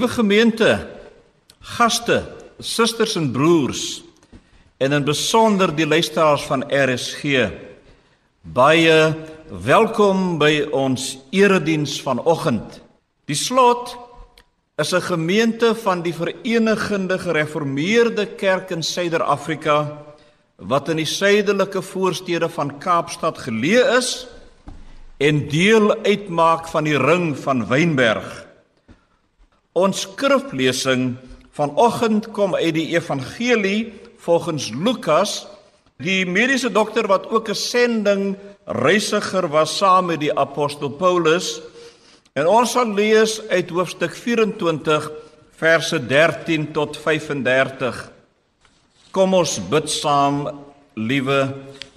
Liewe gemeente, gaste, susters en broers en in besonder die luisteraars van RSG. Baie welkom by ons erediens vanoggend. Die slot is 'n gemeente van die Verenigde Gereformeerde Kerk in Suider-Afrika wat in die suidelike voorstede van Kaapstad geleë is en deel uitmaak van die ring van Wynberg. Ons skriflesing vanoggend kom uit die Evangelie volgens Lukas, die mediese dokter wat ook 'n sending reisiger was saam met die apostel Paulus. En ons sal lees uit hoofstuk 24 verse 13 tot 35. Kom ons bid saam, liewe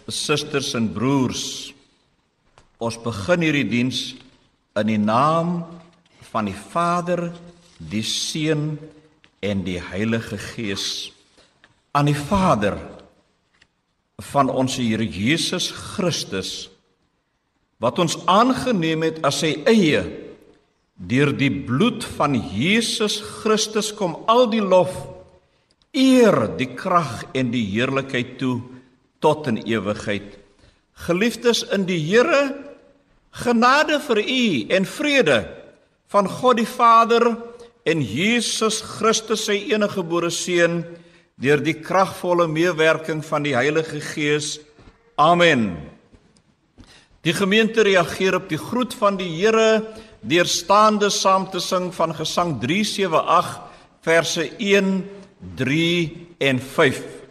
susters en broers. Ons begin hierdie diens in die naam van die Vader die Seun en die Heilige Gees aan die Vader van ons Here Jesus Christus wat ons aangeneem het as sy eie deur die bloed van Jesus Christus kom al die lof eer die krag en die heerlikheid toe tot in ewigheid. Geliefdes in die Here genade vir u en vrede van God die Vader en Jesus Christus sy enige gebore seun deur die kragvolle meewerking van die Heilige Gees. Amen. Die gemeente reageer op die groet van die Here deur staande saam te sing van Gesang 378 verse 1, 3 en 5.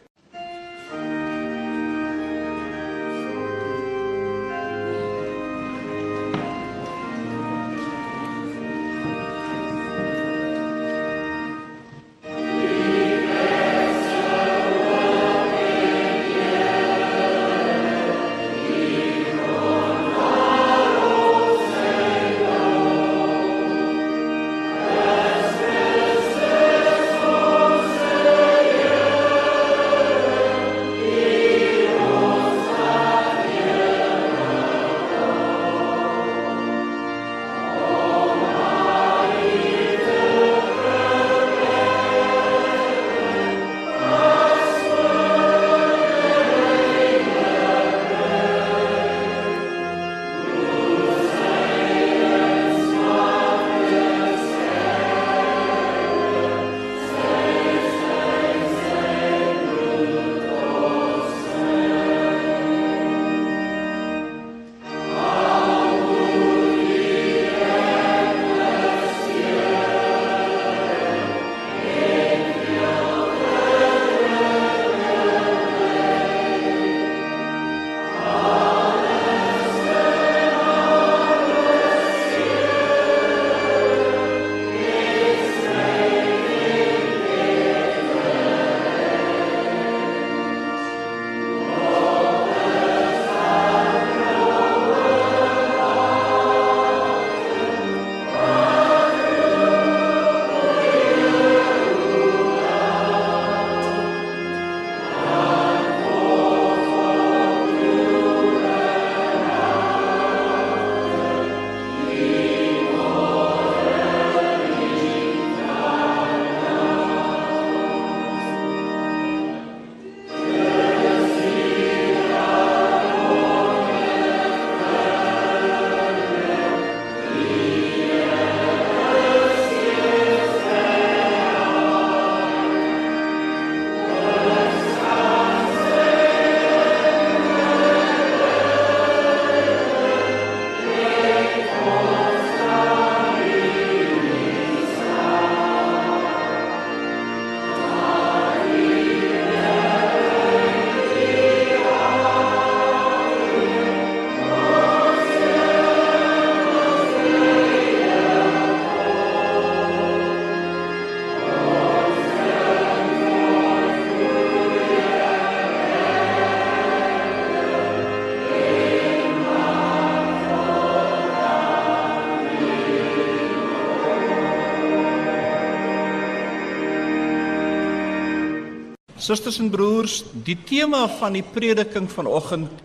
Susters en broers, die tema van die prediking vanoggend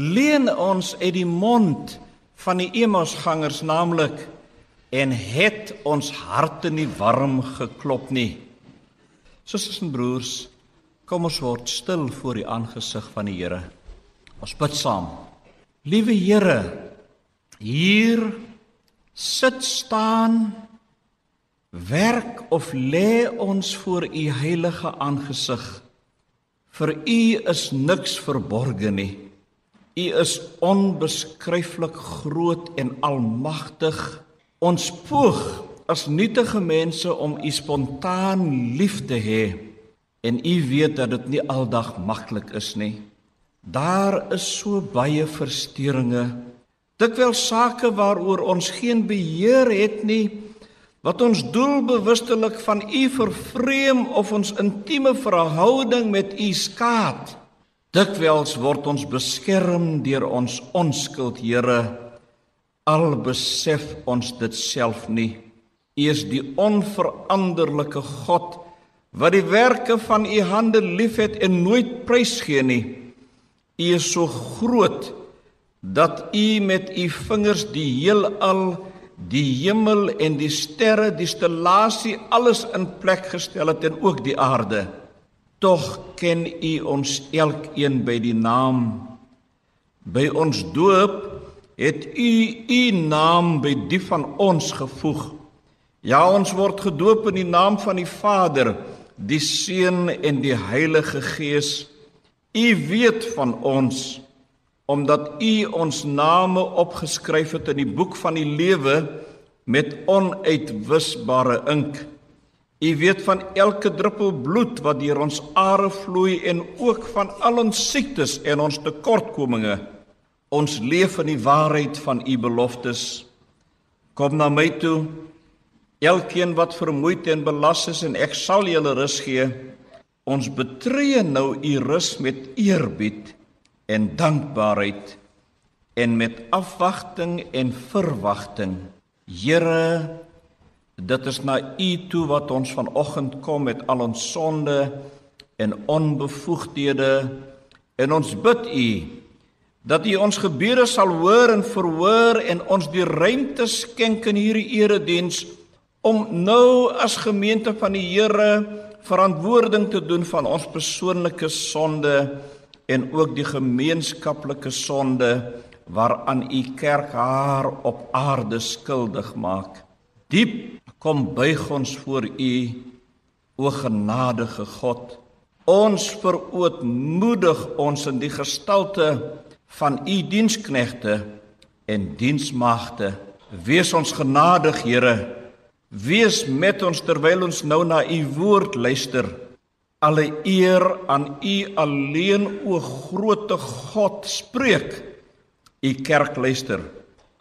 leen ons uit die mond van die Emmausgangers, naamlik en het ons harte nie warm geklop nie. Susters en broers, kom ons word stil voor die aangesig van die Here. Ons bid saam. Liewe Here, hier sit staan werk of lê ons voor u heilige aangesig. Vir u is niks verborge nie. U is onbeskryflik groot en almagtig Ons poog as nietige mense om u spontaan lief te hê en u weet dat dit nie aldag maklik is nie. Daar is so baie verstoringe. Dikwels sake waaroor ons geen beheer het nie wat ons doelbewustelik van u vervreem of ons intieme verhouding met u skaad. Dikwels word ons beskerm deur ons onskuld, Here al besef ons dit self nie. U is die onveranderlike God wat die werke van u hande liefhet en nooit prysgee nie. U is so groot dat u met u vingers die heelal, die hemel en die sterre, die stellasie alles in plek gestel het en ook die aarde. Tog ken u ons elkeen by die naam. By ons doop het u u naam by die van ons gevoeg. Ja, ons word gedoop in die naam van die Vader, die Seun en die Heilige Gees. U weet van ons omdat u ons name opgeskryf het in die boek van die lewe met onuitwisbare ink. U weet van elke druppel bloed wat deur ons are vloei en ook van al ons siektes en ons tekortkominge. Ons leef in die waarheid van u beloftes. Kom na my toe, elkeen wat vermoeid en belas is en ek sal julle rus gee. Ons betree nou u rus met eerbied en dankbaarheid en met afwagting en verwagting. Here, dit is na u toe wat ons vanoggend kom met al ons sonde en onbevoegdhede en ons bid u dat U ons gebede sal hoor en verhoor en ons die ruimte skenk in hierdie erediens om nou as gemeente van die Here verantwoording te doen van ons persoonlike sonde en ook die gemeenskaplike sonde waaraan U kerk haar op aarde skuldig maak. Diep kom buig ons voor U o genadige God. Ons verootmoedig ons in die gestalte van u diensknegte en diensmagte. Wees ons genadig, Here. Wees met ons terwyl ons nou na u woord luister. Alle eer aan u alleen, o grootte God, spreek. U kerk luister.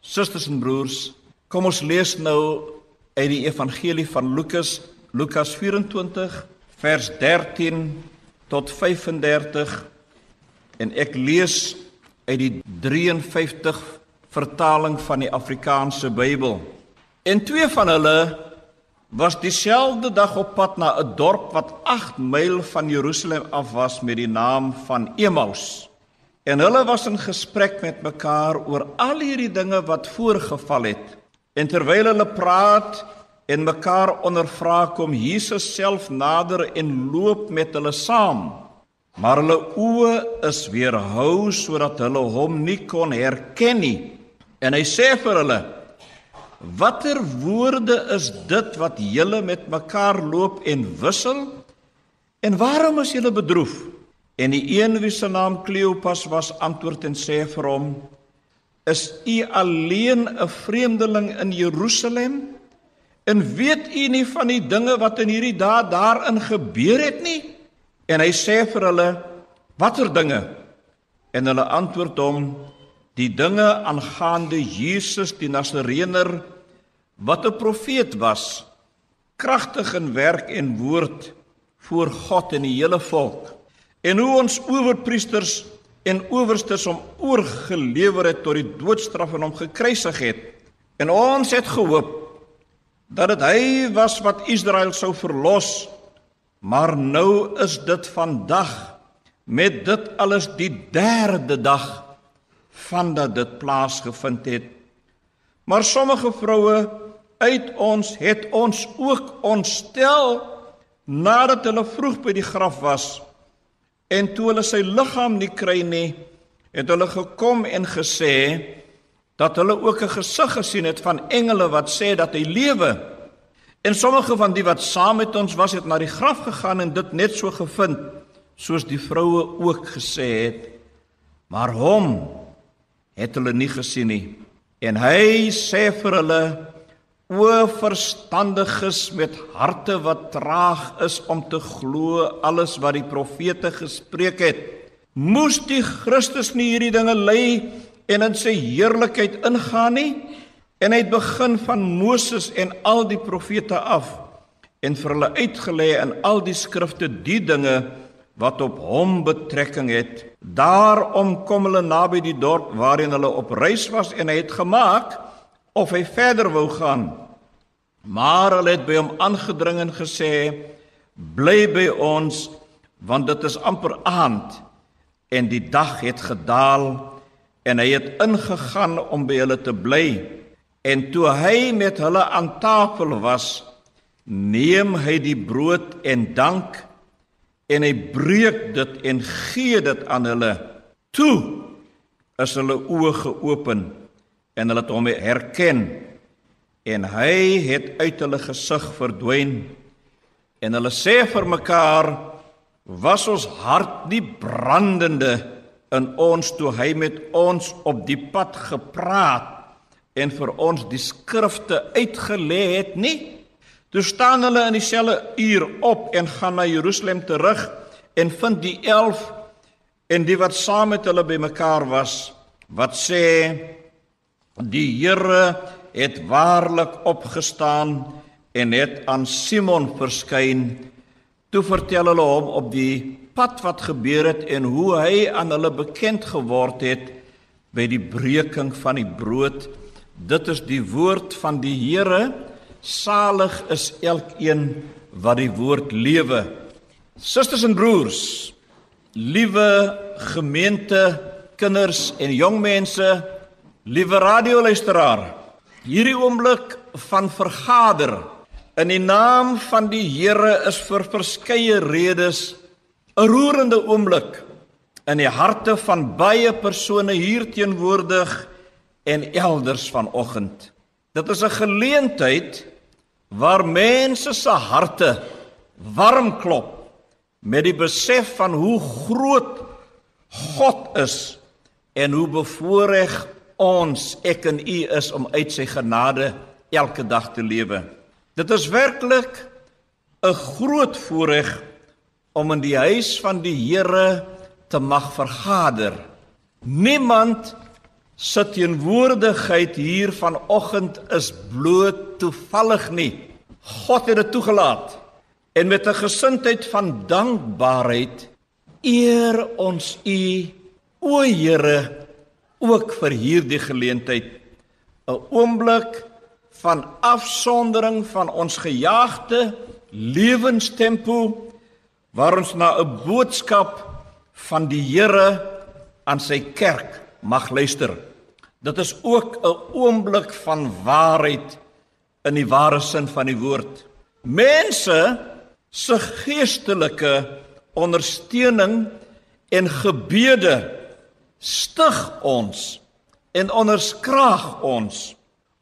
Susters en broers, kom ons lees nou uit die evangelie van Lukas, Lukas 24 vers 13 tot 35 en ek lees uit die 53 vertaling van die Afrikaanse Bybel. En twee van hulle was dieselfde dag op pad na 'n dorp wat 8 myl van Jerusalem af was met die naam van Emmaus. En hulle was in gesprek met mekaar oor al hierdie dinge wat voorgeval het. En terwyl hulle praat en mekaar ondervra kom Jesus self nader en loop met hulle saam maar hulle oë is weerhou sodat hulle hom nie kon herken nie. En hy sê vir hulle: "Watter woorde is dit wat julle met mekaar loop en wissel? En waarom is julle bedroef?" En die een wie se naam Kleopas was, antwoord en sê vir hom: "Is u alleen 'n vreemdeling in Jerusalem?" En weet u nie van die dinge wat in hierdie dae daarin gebeur het nie? En hy sê vir hulle: "Watter dinge?" En hulle antwoord hom: "Die dinge aangaande Jesus die Nasareëner wat 'n profeet was, kragtig in werk en woord voor God en die hele volk. En hoe ons owerpriesters en owersters hom oorgelewer het tot die doodstraf en hom gekruisig het. En ons het gehoop dat dit hy was wat Israel sou verlos." Maar nou is dit vandag met dit alles die derde dag vandat dit plaasgevind het. Maar sommige vroue uit ons het ons ook ontstel nadat hulle vroeg by die graf was. En toe hulle sy liggaam nie kry nie het hulle gekom en gesê dat hulle ook 'n gesig gesien het van engele wat sê dat hy lewe. En sommige van die wat saam met ons was het na die graf gegaan en dit net so gevind soos die vroue ook gesê het. Maar hom het hulle nie gesien nie. En hy sê vir hulle O verstandiges met harte wat traag is om te glo alles wat die profete gespreek het. Moes die Christus nie hierdie dinge ly en in sy heerlikheid ingaan nie? En hy het begin van Moses en al die profete af en vir hulle uitgelê in al die skrifte die dinge wat op hom betrekking het. Daarom kom hulle naby die dorp waarheen hulle op reis was en hy het gemaak of hy verder wou gaan. Maar hulle het by hom aangedring en gesê: "Bly by ons, want dit is amper aand en die dag het gedaal." En hy het ingegaan om by hulle te bly. En toe hy met hulle aan tafel was, neem hy die brood en dank en hy breek dit en gee dit aan hulle. Toe is hulle oë geopen en hulle het hom herken en hy het uit hulle gesig verdwyn. En hulle sê vir mekaar was ons hart nie brandende in ons toe hy met ons op die pad gepraat en vir ons die skrifte uitgelê het nie? Toe staan hulle in dieselfde uur op en gaan na Jerusalem terug en vind die 11 en die wat saam met hulle bymekaar was wat sê die Here het waarlik opgestaan en het aan Simon verskyn. Toe vertel hulle hom op die pad wat gebeur het en hoe hy aan hulle bekend geword het by die breking van die brood. Dit is die woord van die Here. Salig is elkeen wat die woord lewe. Susters en broers, liewe gemeente, kinders en jong mense, liewe radioluisteraar, Hierdie oomblik van vergader in die naam van die Here is vir verskeie redes 'n roerende oomblik in die harte van baie persone hier teenwoordig en elders vanoggend. Dit is 'n geleentheid waar mense se harte warm klop met die besef van hoe groot God is en hoe bevoorreg ons ek en u is om uit sy genade elke dag te lewe. Dit is werklik 'n groot voorreg om in die huis van die Here te mag vergader. Niemand se teenwoordigheid hier vanoggend is bloot toevallig nie. God het dit toegelaat. En met 'n gesindheid van dankbaarheid eer ons U, o Here, ook vir hierdie geleentheid 'n oomblik van afsondering van ons gejaagde lewenstempo waar ons na 'n boodskap van die Here aan sy kerk mag luister. Dit is ook 'n oomblik van waarheid in die ware sin van die woord. Mense se geestelike ondersteuning en gebede stig ons en onderskraag ons.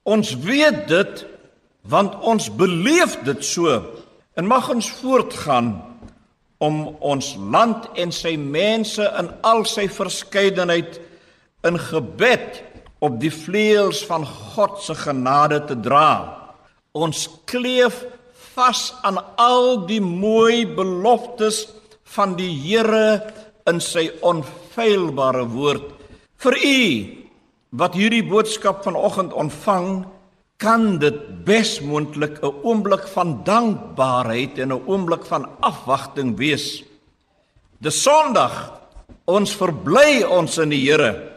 Ons weet dit want ons beleef dit so en mag ons voortgaan om ons land en sy mense in al sy verskeidenheid in gebed op die vleuels van God se genade te dra. Ons kleef vas aan al die mooi beloftes van die Here in sy onfeilbare woord vir u wat hierdie boodskap vanoggend ontvang kan dit besmoontlik 'n oomblik van dankbaarheid en 'n oomblik van afwagting wees. Dis Sondag. Ons verbly ons in die Here.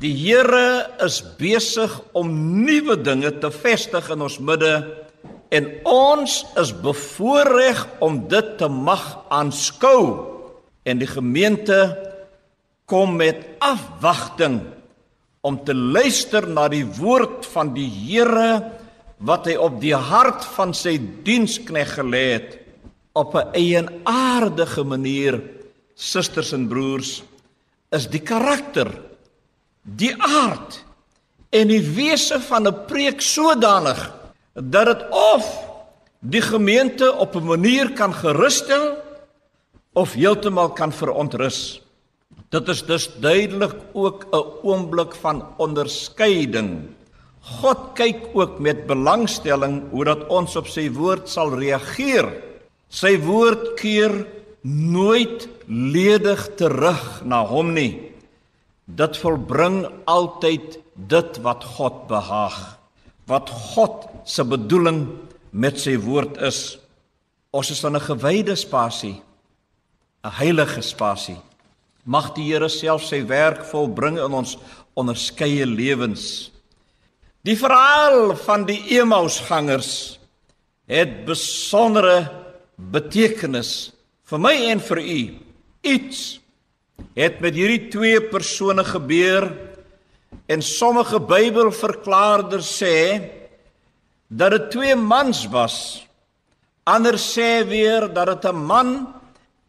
Die Here is besig om nuwe dinge te vestig in ons midde en ons is bevoorreg om dit te mag aanskou en die gemeente kom met afwagting om te luister na die woord van die Here wat hy op die hart van sy dienskneg gelê het op 'n eienaardige manier susters en broers is die karakter die aard en die wese van 'n preek sodanig dat dit of die gemeente op 'n manier kan gerusstel of heeltemal kan verontrus. Dit is dus duidelik ook 'n oomblik van onderskeiding. God kyk ook met belangstelling hoe dat ons op sy woord sal reageer. Sy woord keer nooit ledig terug na hom nie. Dit volbring altyd dit wat God behaag. Wat God se bedoeling met sy woord is. Ons is in 'n gewyde spasie, 'n heilige spasie. Mag die Here self sy werk volbring in ons onderskeie lewens. Die verhaal van die Emmausgangers het besondere betekenis vir my en vir u. Iets het met hierdie twee persone gebeur en sommige Bybelverklaarders sê dat dit twee mans was. Ander sê weer dat dit 'n man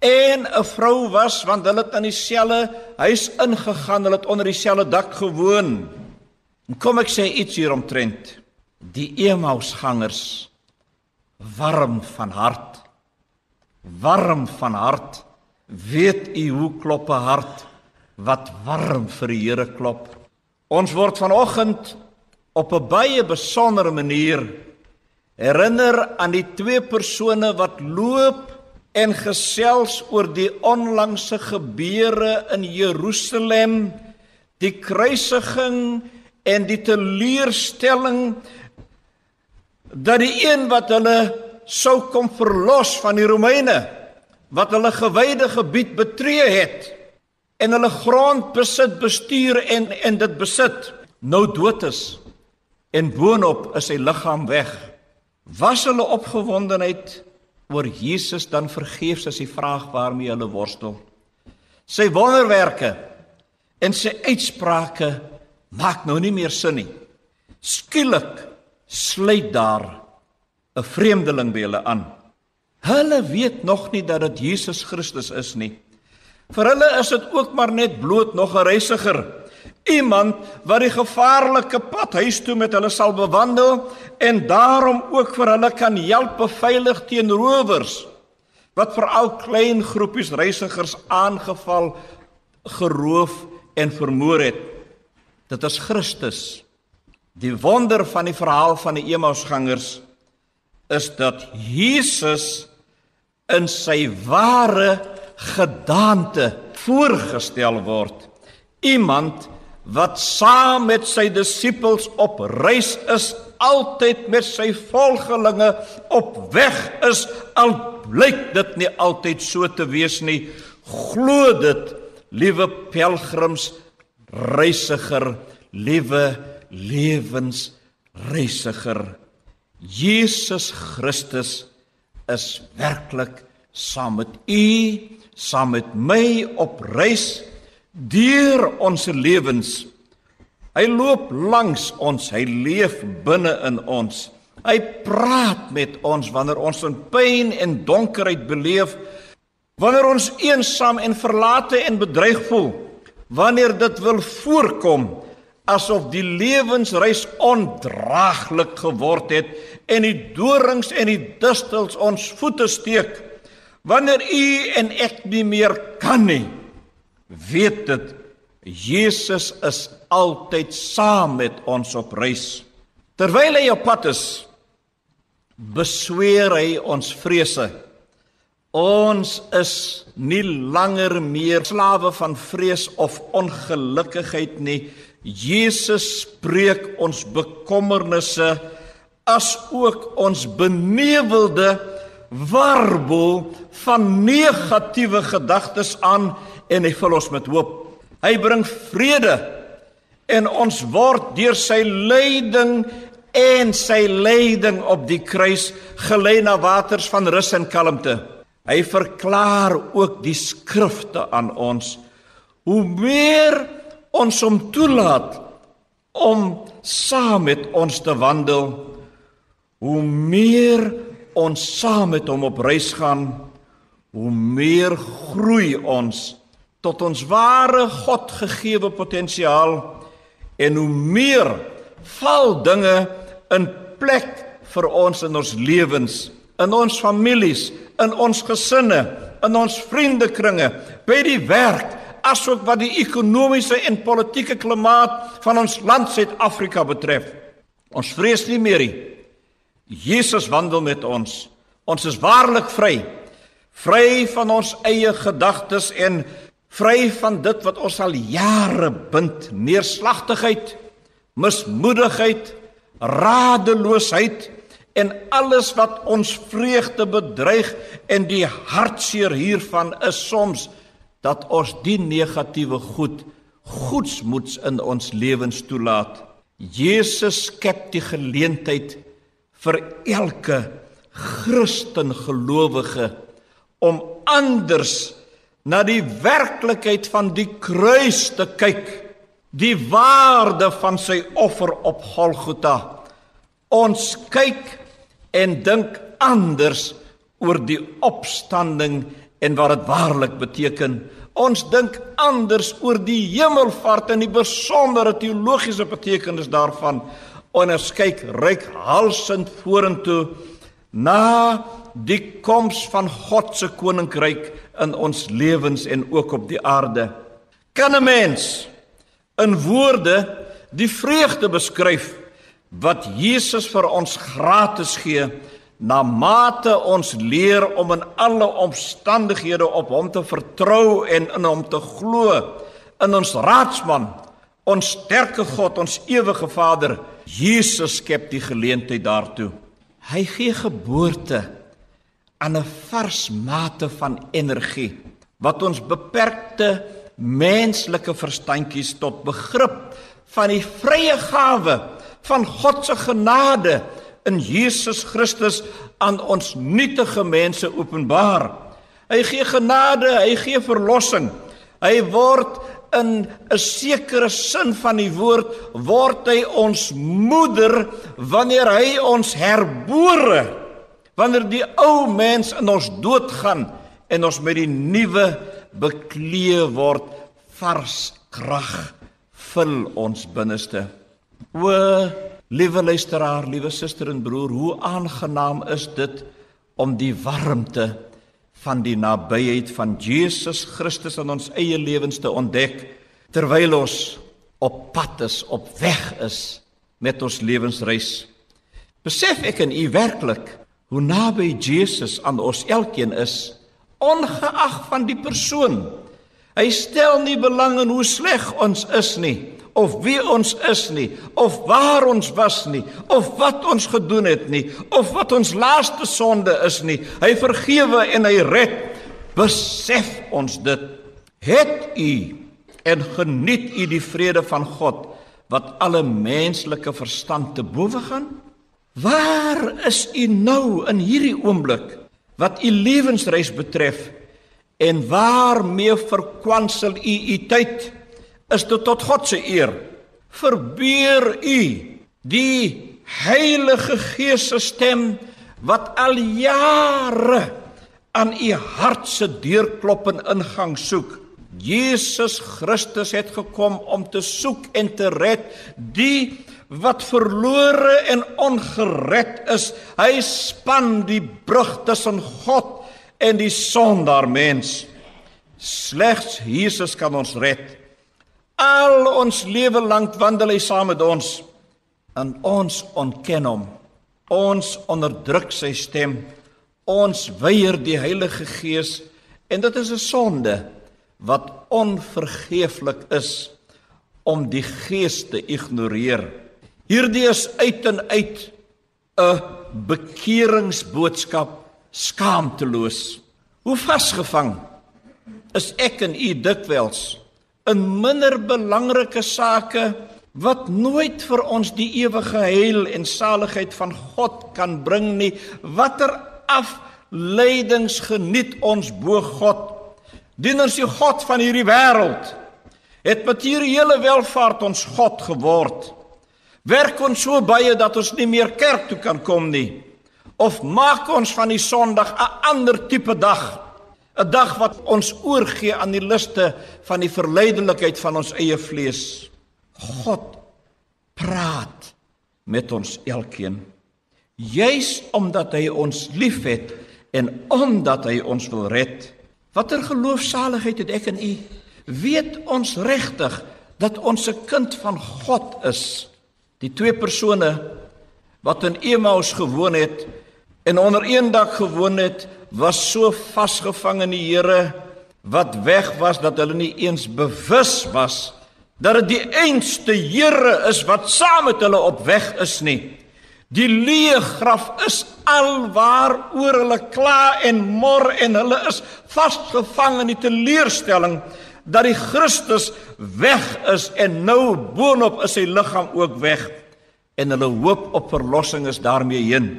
en 'n vrou was want hulle het in dieselfde huis ingegaan, hulle het onder dieselfde dak gewoon. En kom ek sê iets hier omtrent. Die Emmausgangers warm van hart. Warm van hart. Weet u hoe klop 'n hart wat warm vir die Here klop? Ons word vanoggend op 'n baie besondere manier herinner aan die twee persone wat loop en gesels oor die onlangse gebeure in Jerusalem, die kruisiging en die teleurstelling dat die een wat hulle sou kom verlos van die Romeine wat hulle gewyde gebied betree het en hulle grond besit bestuur en en dit besit nou dood is en boonop is sy liggaam weg. Was hulle opgewondenheid oor Jesus dan vergeefs as die vraag waarmee hulle worstel. Sy wonderwerke en sy uitsprake maak nou nie meer sin nie. Skielik sluit daar 'n vreemdeling by hulle aan. Hulle weet nog nie dat dit Jesus Christus is nie. Vir hulle is dit ook maar net bloot nog 'n reisiger. Iemand wat die gevaarlike pad huis toe met hulle sal bewandel en daarom ook vir hulle kan help beveilig teen rowers wat veral klein groepies reisigers aangeval, geroof en vermoor het. Dit is Christus. Die wonder van die verhaal van die Emmausgangers is dat Jesus in sy ware gedaante voorgestel word. Iemand wat saam met sy disippels op reis is, altyd met sy volgelinge op weg is, al blyk dit nie altyd so te wees nie. Glo dit, liewe pelgrims, reisiger, liewe lewensreisiger. Jesus Christus is werklik saam met u saam met my op reis deur ons lewens. Hy loop langs ons, hy leef binne in ons. Hy praat met ons wanneer ons in pyn en donkerheid beleef, wanneer ons eensaam en verlate en bedreig voel, wanneer dit wil voorkom asof die lewensreis ondraaglik geword het en die dorings en die distels ons voete steek Wanneer u en ek nie meer kan nie, weet dit Jesus is altyd saam met ons op reis. Terwyl hy op pad is, besweer hy ons vrese. Ons is nie langer meer slawe van vrees of ongelukkigheid nie. Jesus spreek ons bekommernisse as ook ons benewelde warbel van negatiewe gedagtes aan en hy vul ons met hoop. Hy bring vrede en ons word deur sy lyding en sy lyding op die kruis gelei na waters van rus en kalmte. Hy verklaar ook die skrifte aan ons. Hoe meer ons hom toelaat om saam met ons te wandel, Hoe meer ons saam met hom op reis gaan, hoe meer groei ons tot ons ware God gegeewe potensiaal en hoe meer val dinge in plek vir ons in ons lewens, in ons families, in ons gesinne, in ons vriendekringe, by die werk, asook wat die ekonomiese en politieke klimaat van ons land Suid-Afrika betref. Ons vrees nie meer nie. Jesus wandel met ons. Ons is waarlik vry. Vry van ons eie gedagtes en vry van dit wat ons al jare bind, neerslagtigheid, mismoedigheid, radeloosheid en alles wat ons vreugde bedreig en die hartseer hiervan is soms dat ons die negatiewe goed goedsmoeds in ons lewens toelaat. Jesus skep die geleentheid vir elke Christen gelowige om anders na die werklikheid van die kruis te kyk, die waarde van sy offer op Golgotha. Ons kyk en dink anders oor die opstanding en wat dit waarlik beteken. Ons dink anders oor die hemelvaart en die besondere teologiese betekenis daarvan. Ons kyk ryk halsend vorentoe na die koms van God se koninkryk in ons lewens en ook op die aarde. Kan 'n mens in woorde die vreugde beskryf wat Jesus vir ons gratis gee na mate ons leer om in alle omstandighede op hom te vertrou en in hom te glo in ons raadsman ons sterke God ons ewige Vader Jesus skep die geleentheid daartoe hy gee geboorte aan 'n vars mate van energie wat ons beperkte menslike verstandjies tot begrip van die vrye gawe van God se genade in Jesus Christus aan ons nietige mense openbaar. Hy gee genade, hy gee verlossing. Hy word in 'n sekere sin van die woord word hy ons moeder wanneer hy ons herbore Wanneer die ou mens in ons doodgaan en ons met die nuwe bekleë word, vars krag vul ons binneste. O, liewe luisteraar, liewe suster en broer, hoe aangenaam is dit om die warmte van die nabyheid van Jesus Christus in ons eie lewens te ontdek terwyl ons op pad is, op weg is met ons lewensreis. Besef ek en u werklik hoe naby Jesus aan ons elkeen is, ongeag van die persoon. Hy stel nie belang in hoe sleg ons is nie, of wie ons is nie, of waar ons was nie, of wat ons gedoen het nie, of wat ons laaste sonde is nie. Hy vergewe en hy red. Besef ons dit. Het u en geniet u die vrede van God wat alle menslike verstand te bowe gaan? Waar is u nou in hierdie oomblik wat u lewensreis betref en waarmee verkwansel u u tyd? Is dit tot God se eer? Verbeur u die Heilige Gees se stem wat al jare aan u hart se deurklop en ingang soek. Jesus Christus het gekom om te soek en te red die wat verlore en ongered is. Hy span die brug tussen God en die sondaar mens. Slegs Jesus kan ons red. Al ons lewe lank wandel hy saam met ons en ons ontken hom. Ons onderdruk sy stem. Ons weier die Heilige Gees en dit is 'n sonde wat onvergeeflik is om die Gees te ignoreer. Hierdie is uit en uit 'n bekeringsboodskap skaamteloos. Hoe vasgevang is ek en u dikwels in minder belangrike sake wat nooit vir ons die ewige heil en saligheid van God kan bring nie. Watter afleidings geniet ons bo God? Dieners die God van hierdie wêreld het materiële welvaart ons God geword Werk ons so baie dat ons nie meer kerk toe kan kom nie. Of maak ons van die Sondag 'n ander tipe dag. 'n Dag wat ons oorgee aan die luste van die verleidelikheid van ons eie vlees. God praat met ons elkeen. Juis omdat hy ons liefhet en omdat hy ons wil red. Watter geloofsaligheid het ek en u? Weet ons regtig dat ons 'n kind van God is? Die twee persone wat in Emmaus gewoon het en onder een dak gewoon het, was so vasgevang in die Here wat weg was dat hulle nie eens bewus was dat dit die einste Here is wat saam met hulle op weg is nie. Die leë graf is alwaar oor hulle kla en mor en hulle is vasgevang in die teleurstelling dat die Christus weg is en nou boonop is sy liggaam ook weg en hulle hoop op verlossing is daarmee heen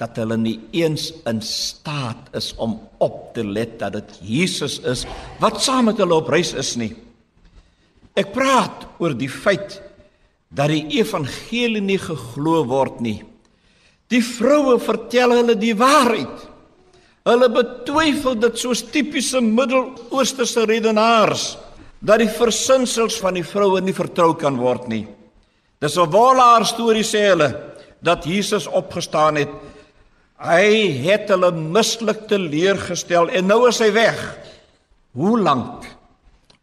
dat hulle nie eens in staat is om op te let dat dit Jesus is wat saam met hulle op reis is nie. Ek praat oor die feit dat die evangelie nie geglo word nie. Die vroue vertel hulle die waarheid. Hulle betwyfel dit soos tipiese Midde-Oosterse redenaars dat die versinsels van die vroue nie vertrou kan word nie. Dis 'n wolaar storie sê hulle dat Jesus opgestaan het. Hy het hulle mislik teleurgestel en nou is hy weg. Hoe lank?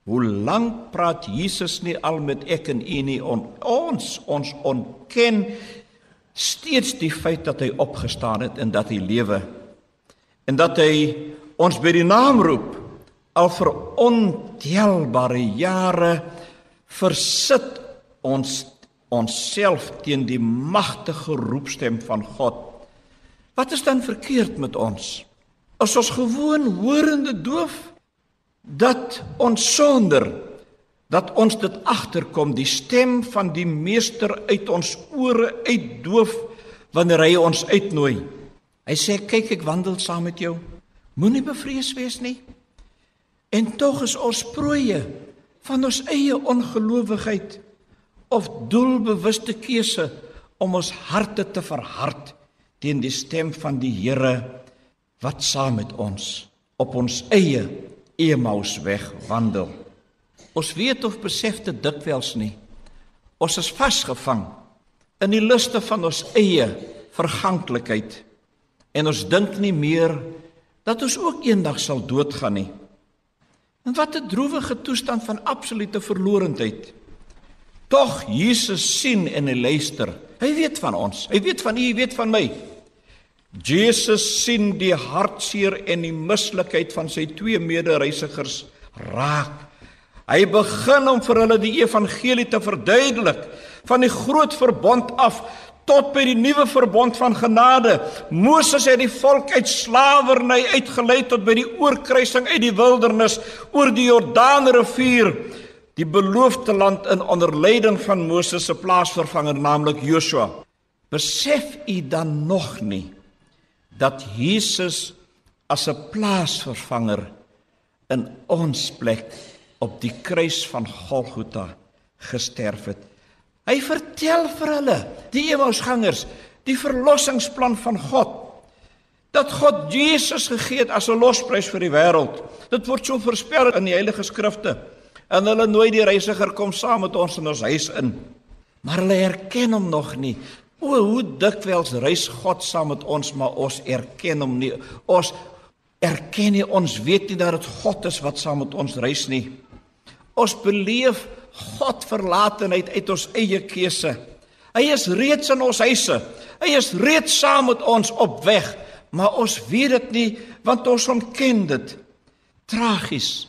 Hoe lank praat Jesus nie al met ek en u nie on, ons ons ontken steeds die feit dat hy opgestaan het en dat hy lewe en dat hy ons by die naam roep al vir ontelbare jare versit ons onsself teen die magtige roepstem van God. Wat is dan verkeerd met ons? As ons gewoon horende doof dat ons sonder dat ons dit agterkom die stem van die meester uit ons ore uitdoof wanneer hy ons uitnooi. Hy sê kyk ek wandel saam met jou. Moenie bevrees wees nie. En tog is ons prooie van ons eie ongelowigheid of doelbewuste keuse om ons harte te verhard teen die stem van die Here wat saam met ons op ons eie Emmaus weg wandel. Ons weet of besef dit dikwels nie. Ons is vasgevang in die luste van ons eie verganklikheid en ons dink nie meer dat ons ook eendag sal doodgaan nie. En wat 'n droewige toestand van absolute verlorendheid. Tog Jesus sien en hy luister. Hy weet van ons. Hy weet van u, hy weet van my. Jesus sien die hartseer en die mislikheid van sy twee medereisigers raak. Hy begin om vir hulle die evangelie te verduidelik van die groot verbond af tot by die nuwe verbond van genade. Moses het die volk uit slawerny uitgelei tot by die oorkruising uit die wildernis oor die Jordaanrivier, die beloofde land in onderleiding van Moses se plaasvervanger naamlik Joshua. Besef u dan nog nie dat Jesus as 'n plaasvervanger in ons plek op die kruis van Golgotha gesterf het? Hy vertel vir hulle, die Emmausgangers, die verlossingsplan van God. Dat God Jesus gegee het as 'n losprys vir die wêreld. Dit word so voorspel in die Heilige Skrifte. En hulle nooi die reisiger kom saam met ons in ons huis in. Maar hulle erken hom nog nie. O, hoe dikwels reis God saam met ons, maar ons erken hom nie. Ons erken nie, ons weet nie dat dit God is wat saam met ons reis nie. Ons beleef God verlatenheid uit ons eie keuse. Hy is reeds in ons huise. Hy is reeds saam met ons op weg, maar ons weet dit nie want ons ontken dit. Tragies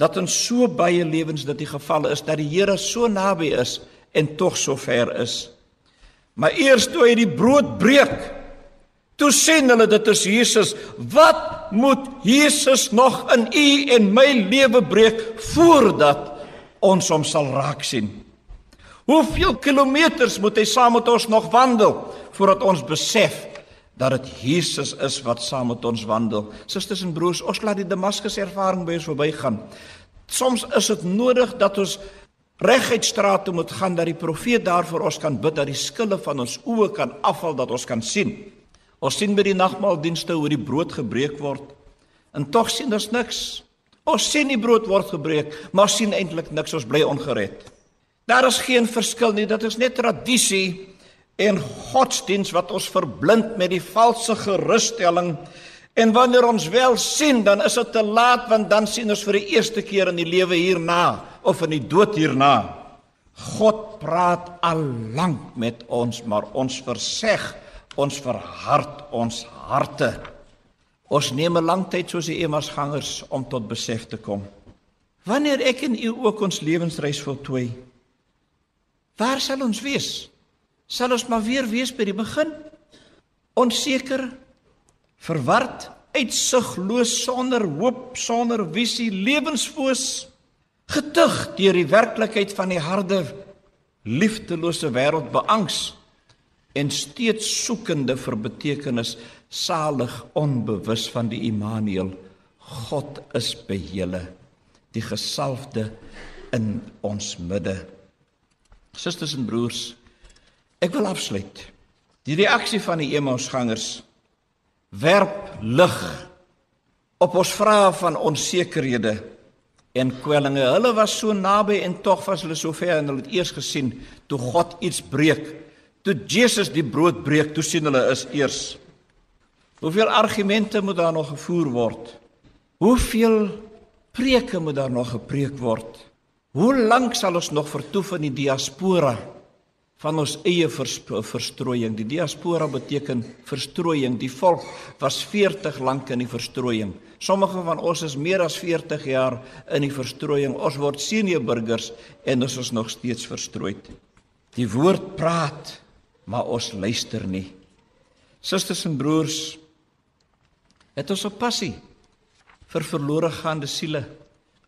dat in so baie lewens dit die geval is dat die Here so naby is en tog so ver is. Maar eers toe hy die brood breek, toe sien hulle dit is Jesus. Wat moet Jesus nog in u en my lewe breek voordat ons hom sal raak sien. Hoeveel kilometers moet hy saam met ons nog wandel voordat ons besef dat dit Jesus is wat saam met ons wandel? Susters en broers, ons laat die Damaskus ervaring by ons verbygaan. Soms is dit nodig dat ons reguit straat toe moet gaan dat die profeet daar vir ons kan bid dat die skille van ons oë kan afval dat ons kan sien. Ons sien by die nagmaaldienste hoe die brood gebreek word en tog sien ons niks. Ons sien die brood word gebreek, maar sien eintlik niks. Ons bly ongered. Daar is geen verskil nie. Dit is net tradisie en godsdiens wat ons verblind met die valse gerusstelling. En wanneer ons wel sien, dan is dit te laat want dan sien ons vir die eerste keer in die lewe hierna of in die dood hierna. God praat al lank met ons, maar ons verseg, ons verhard ons harte. Ons neem 'n lang tyd soos die Emmausgangers om tot besef te kom. Wanneer ek en u ook ons lewensreis voltooi, waar sal ons wees? Sal ons maar weer wees by die begin? Onseker, verward, uitsigloos, sonder hoop, sonder visie, lewensfoos getug deur die werklikheid van die harde liefdelose wêreld beangs en steeds soekende vir betekenis salig onbewus van die Immanuel God is by julle die gesalfde in ons midde susters en broers ek wil afsluit die reaksie van die Emmausgangers werp lig op ons vrae van onsekerhede en kwellinge. Hulle was so naby en tog was hulle so ver en hulle het eers gesien toe God iets breek. Toe Jesus die brood breek, toe sien hulle is eers. Hoeveel argumente moet daar nog gevoer word? Hoeveel preke moet daar nog gepreek word? Hoe lank sal ons nog vertoef in die diaspora? van ons eie verstrooiing. Die diaspora beteken verstrooiing. Die volk was 40 lank in die verstrooiing. Sommige van ons is meer as 40 jaar in die verstrooiing. Ons word senior burgers en ons is nog steeds verstrooid. Die woord praat, maar ons luister nie. Susters en broers, het ons 'n passie vir verlore gaande siele.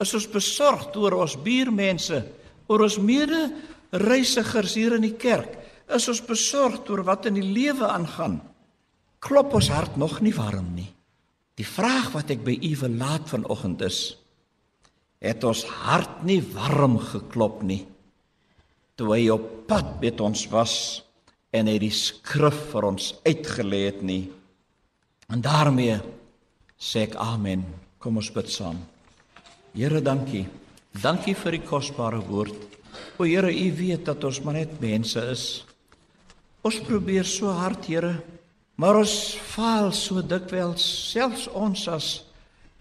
Is ons besorgd oor ons buurmense, oor ons mede reisigers hier in die kerk, is ons besorgd oor wat in die lewe aangaan. Klop ons hart nog nie warm nie. Die vraag wat ek by u wil laat vanoggend is: het ons hart nie warm geklop nie toe hy op pad met ons was en hy die skrif vir ons uitgelê het nie? En daarmee sê ek amen. Kom ons bid saam. Here, dankie. Dankie vir die kosbare woord. O Here, U weet dat ons maar net mense is. Ons probeer so hard, Here, maar ons faal so dikwels, selfs ons as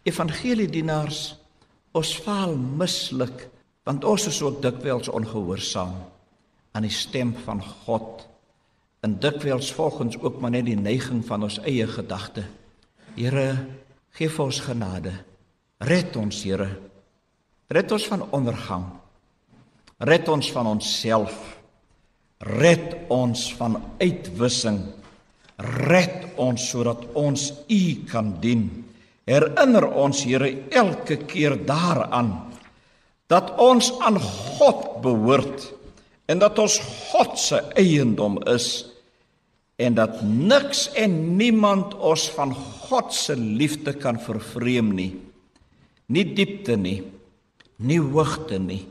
evangeliedienaars, ons faal mislik, want ons is ook dikwels ongehoorsaam aan die stem van God en dikwels volgens ook maar net die neiging van ons eie gedagte. Here, gee vir ons genade. Red ons, Here. Red ons van ondergang. Red ons van onsself. Red ons van uitwissing. Red ons sodat ons U kan dien. Herinner ons Here elke keer daaraan dat ons aan God behoort en dat ons God se eiendom is en dat niks en niemand ons van God se liefde kan vervreem nie. Nie diepte nie, nie hoogte nie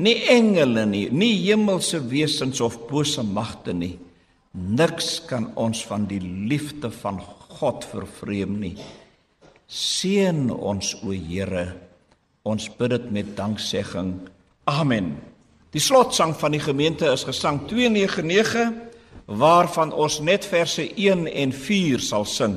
nie engele nie, nie hemelse wesens of bose magte nie. Niks kan ons van die liefde van God vervreem nie. Seën ons o Here. Ons bid dit met danksegging. Amen. Die slotsang van die gemeente is gesang 299 waarvan ons net verse 1 en 4 sal sing.